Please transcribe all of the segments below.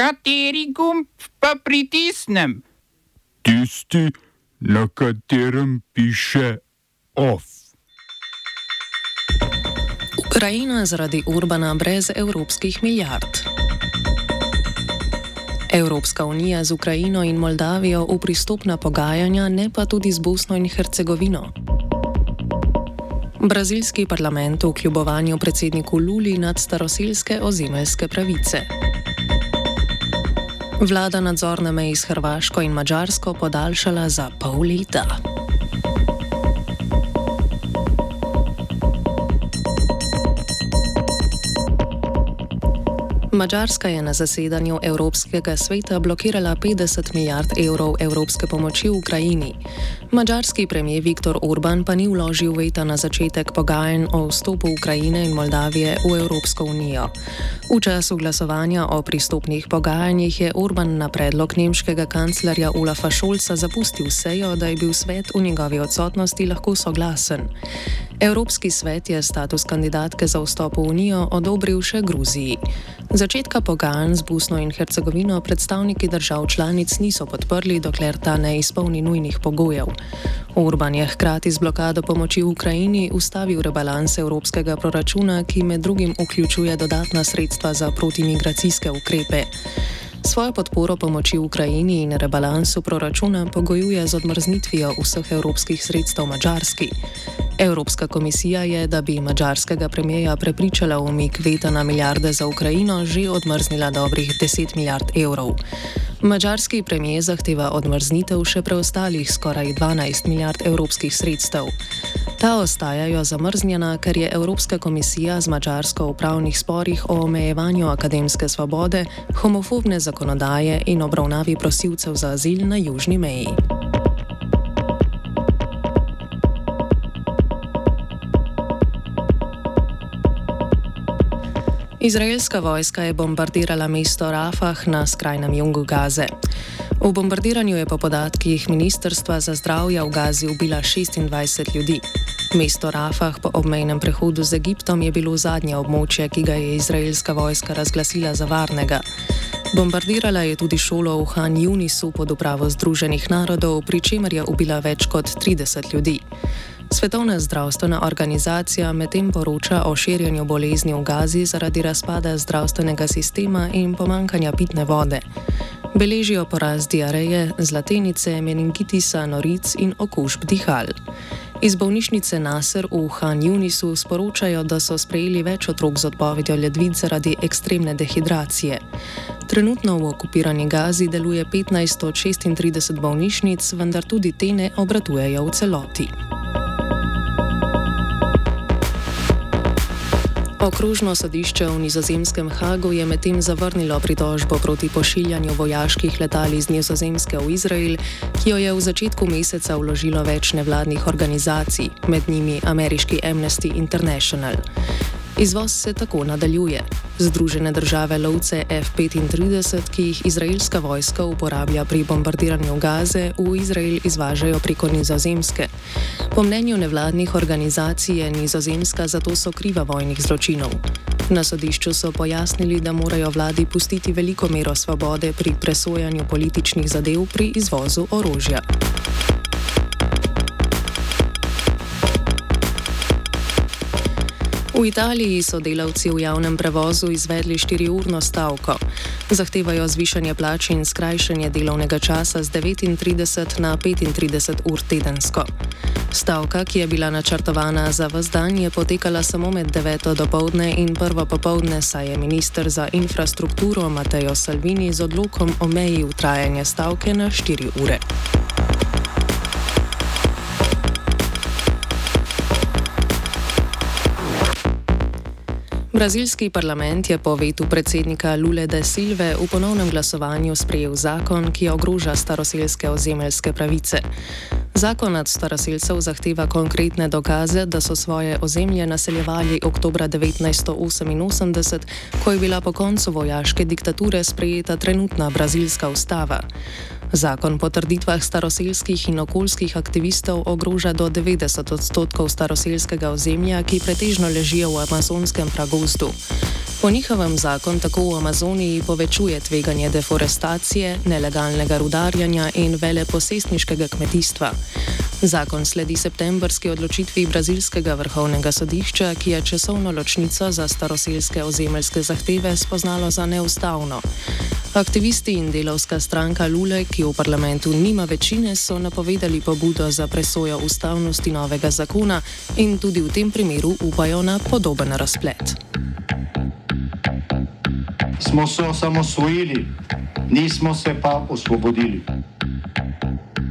Kateri gumb pa pritisnem? Tisti, na katerem piše OF. Ukrajina zaradi Urbana brez evropskih milijard. Evropska unija z Ukrajino in Moldavijo v pristopna pogajanja, ne pa tudi z Bosno in Hercegovino. Brazilski parlament v kljubovanju predsedniku Luli nad staroselske ozemeljske pravice. Vlada nadzor na meji s Hrvaško in Mačarsko podaljšala za pol leta. Mačarska je na zasedanju Evropskega sveta blokirala 50 milijard evrov evropske pomoči v Ukrajini. Mačarski premijer Viktor Orban pa ni vložil veta na začetek pogajanj o vstopu Ukrajine in Moldavije v Evropsko unijo. V času glasovanja o pristopnih pogajanjih je Orban na predlog nemškega kanclerja Olafa Šolca zapustil sejo, da je bil svet v njegovi odsotnosti lahko soglasen. Evropski svet je status kandidatke za vstop v unijo odobril še Gruziji. Začetka pogajanj z Bosno in Hercegovino predstavniki držav članic niso podprli, dokler ta ne izpolni nujnih pogojev. Urban je hkrati z blokado pomoči Ukrajini ustavil rebalans evropskega proračuna, ki med drugim vključuje dodatna sredstva za protimigracijske ukrepe. Svojo podporo pomoči Ukrajini in rebalansu proračuna pogojuje z odmrznitvijo vseh evropskih sredstev Mačarski. Evropska komisija je, da bi mačarskega premijeja prepričala v umik veta na milijarde za Ukrajino, že odmrznila dobrih 10 milijard evrov. Mačarski premijer zahteva odmrznitev še preostalih skoraj 12 milijard evropskih sredstev. Ta ostajajo zamrznjena, ker je Evropska komisija z Mačarsko v pravnih sporih o omejevanju akademske svobode, homofobne zakonodaje in obravnavi prosilcev za azil na južni meji. Izraelska vojska je bombardirala mesto Rafah na skrajnem jugu Gaze. V bombardiranju je po podatkih Ministrstva za zdravje v Gazi ubila 26 ljudi. Mesto Rafah po obmejnem prehodu z Egiptom je bilo zadnje območje, ki ga je izraelska vojska razglasila za varnega. Bombardirala je tudi šolo v Han Junisu pod upravo Združenih narodov, pri čemer je ubila več kot 30 ljudi. Svetovna zdravstvena organizacija medtem poroča o širjenju bolezni v Gazi zaradi razpada zdravstvenega sistema in pomankanja pitne vode. Beležijo porast diareje, zlatenice, meningitisa, noric in okužb dihal. Iz bolnišnice Nasr v Han Junisu sporočajo, da so sprejeli več otrok z odpovedjo ledvic zaradi ekstremne dehidracije. Trenutno v okupirani Gazi deluje 15 od 36 bolnišnic, vendar tudi te ne obratujejo v celoti. Okrožno sodišče v nizozemskem Hagu je medtem zavrnilo pritožbo proti pošiljanju vojaških letal iz nizozemske v Izrael, ki jo je v začetku meseca vložilo več nevladnih organizacij, med njimi ameriški Amnesty International. Izvoz se tako nadaljuje. Združene države lovce F-35, ki jih izraelska vojska uporablja pri bombardiranju Gaze, v Izrael izvažajo preko nizozemske. Po mnenju nevladnih organizacij je nizozemska zato so kriva vojnih zločinov. Na sodišču so pojasnili, da morajo vladi pustiti veliko mero svobode pri presojanju političnih zadev pri izvozu orožja. V Italiji so delavci v javnem prevozu izvedli 4-urno stavko. Zahtevajo zvišanje plač in skrajšanje delovnega časa z 39 na 35 ur tedensko. Stavka, ki je bila načrtovana za vse dan, je potekala samo med 9. dopoledne in 1. popoldne, saj je minister za infrastrukturo Mateo Salvini z odlokom omejil trajanje stavke na 4 ure. Brazilski parlament je po vetu predsednika Lule de Silve v ponovnem glasovanju sprejel zakon, ki ogroža staroselske ozemeljske pravice. Zakon od staroselcev zahteva konkretne dokaze, da so svoje ozemlje naseljevali oktober 1988, ko je bila po koncu vojaške diktature sprejeta trenutna brazilska ustava. Zakon po trditvah staroselskih in okoljskih aktivistov ogroža do 90 odstotkov staroselskega ozemlja, ki pretežno ležijo v amazonskem pragozdu. Po njihovem zakon tako v Amazoniji povečuje tveganje deforestacije, nelegalnega rudarjanja in veleposestniškega kmetijstva. Zakon sledi septembrski odločitvi brazilskega vrhovnega sodišča, ki je časovno ločnico za staroselske ozemeljske zahteve spoznalo za neustavno. Aktivisti in delovska stranka Lule, ki v parlamentu nima večine, so napovedali pobudo za presojo ustavnosti novega zakona in tudi v tem primeru upajo na podoben razplet. Smo se osamosvojili, nismo se pa osvobodili.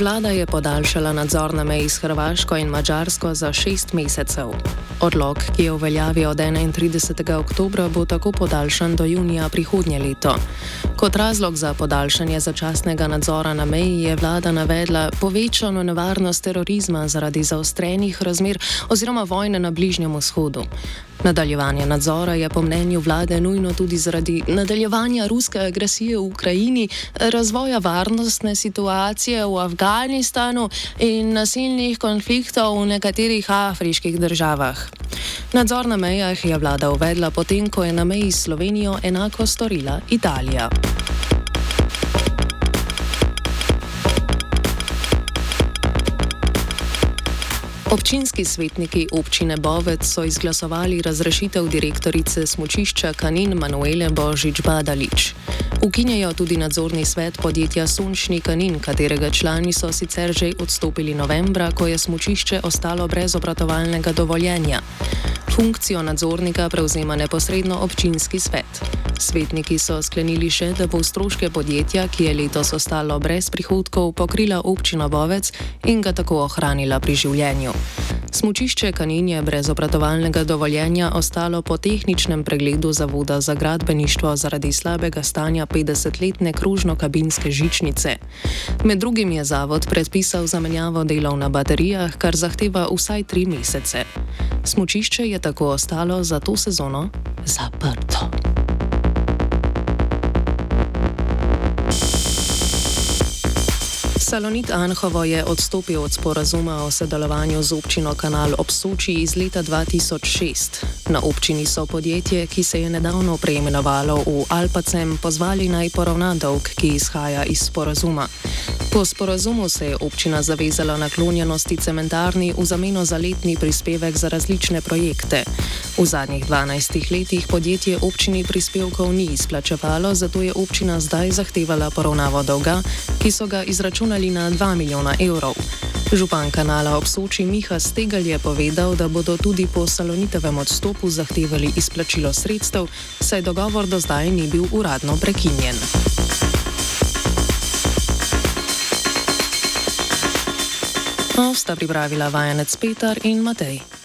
Vlada je podaljšala nadzor na meji s Hrvaško in Mačarsko za šest mesecev. Odlog, ki je v veljavi od 31. oktobra, bo tako podaljšan do junija prihodnje leto. Kot razlog za podaljšanje začasnega nadzora na meji je vlada navedla povečano nevarnost terorizma zaradi zaostrenih razmer oziroma vojne na Bližnjem vzhodu. Nadaljevanje nadzora je po mnenju vlade nujno tudi zaradi nadaljevanja ruske agresije v Ukrajini, razvoja varnostne situacije v Afganistanu in nasilnih konfliktov v nekaterih afriških državah. Nadzor na mejah je vlada uvedla potem, ko je na meji s Slovenijo enako storila Italija. Občinski svetniki občine Bovec so izglasovali razrešitev direktorice smočišča Kanin Manuele Božič Badalič. Ukinjajo tudi nadzorni svet podjetja Sončni Kanin, katerega člani so sicer že odstopili novembra, ko je smočišče ostalo brez obratovalnega dovoljenja. Funkcijo nadzornika prevzema neposredno občinski svet. Svetniki so sklenili še, da bo stroške podjetja, ki je letos ostalo brez prihodkov, pokrila občina Bovec in ga tako ohranila pri življenju. Smučišče Kaninje brez obratovalnega dovoljenja ostalo po tehničnem pregledu Zavoda za gradbeništvo zaradi slabega stanja 50-letne kružno-kabinske žičnice. Med drugim je zavod predpisal zamenjavo delov na baterijah, kar zahteva vsaj tri mesece. Smučišče je tako ostalo za to sezono zaprto. Salonit Anhovo je odstopil od sporazuma o sodelovanju z občino Kanal ob Soči iz leta 2006. Na občini so podjetje, ki se je nedavno preimenovalo v Alpacem, pozvali naj poravna dolg, ki izhaja iz sporazuma. Po sporazumu se je občina zavezala naklonjenosti cementarni v zameno za letni prispevek za različne projekte. V zadnjih 12 letih podjetje občini prispevkov ni izplačevalo, zato je občina zdaj zahtevala poravnavo dolga, ki so ga izračunali na 2 milijona evrov. Župan kanala ob Soči Miha Stegal je povedal, da bodo tudi po salonitovem odstopu zahtevali izplačilo sredstev, saj dogovor do zdaj ni bil uradno prekinjen. Sta pripravila vajenec Petar in Matej.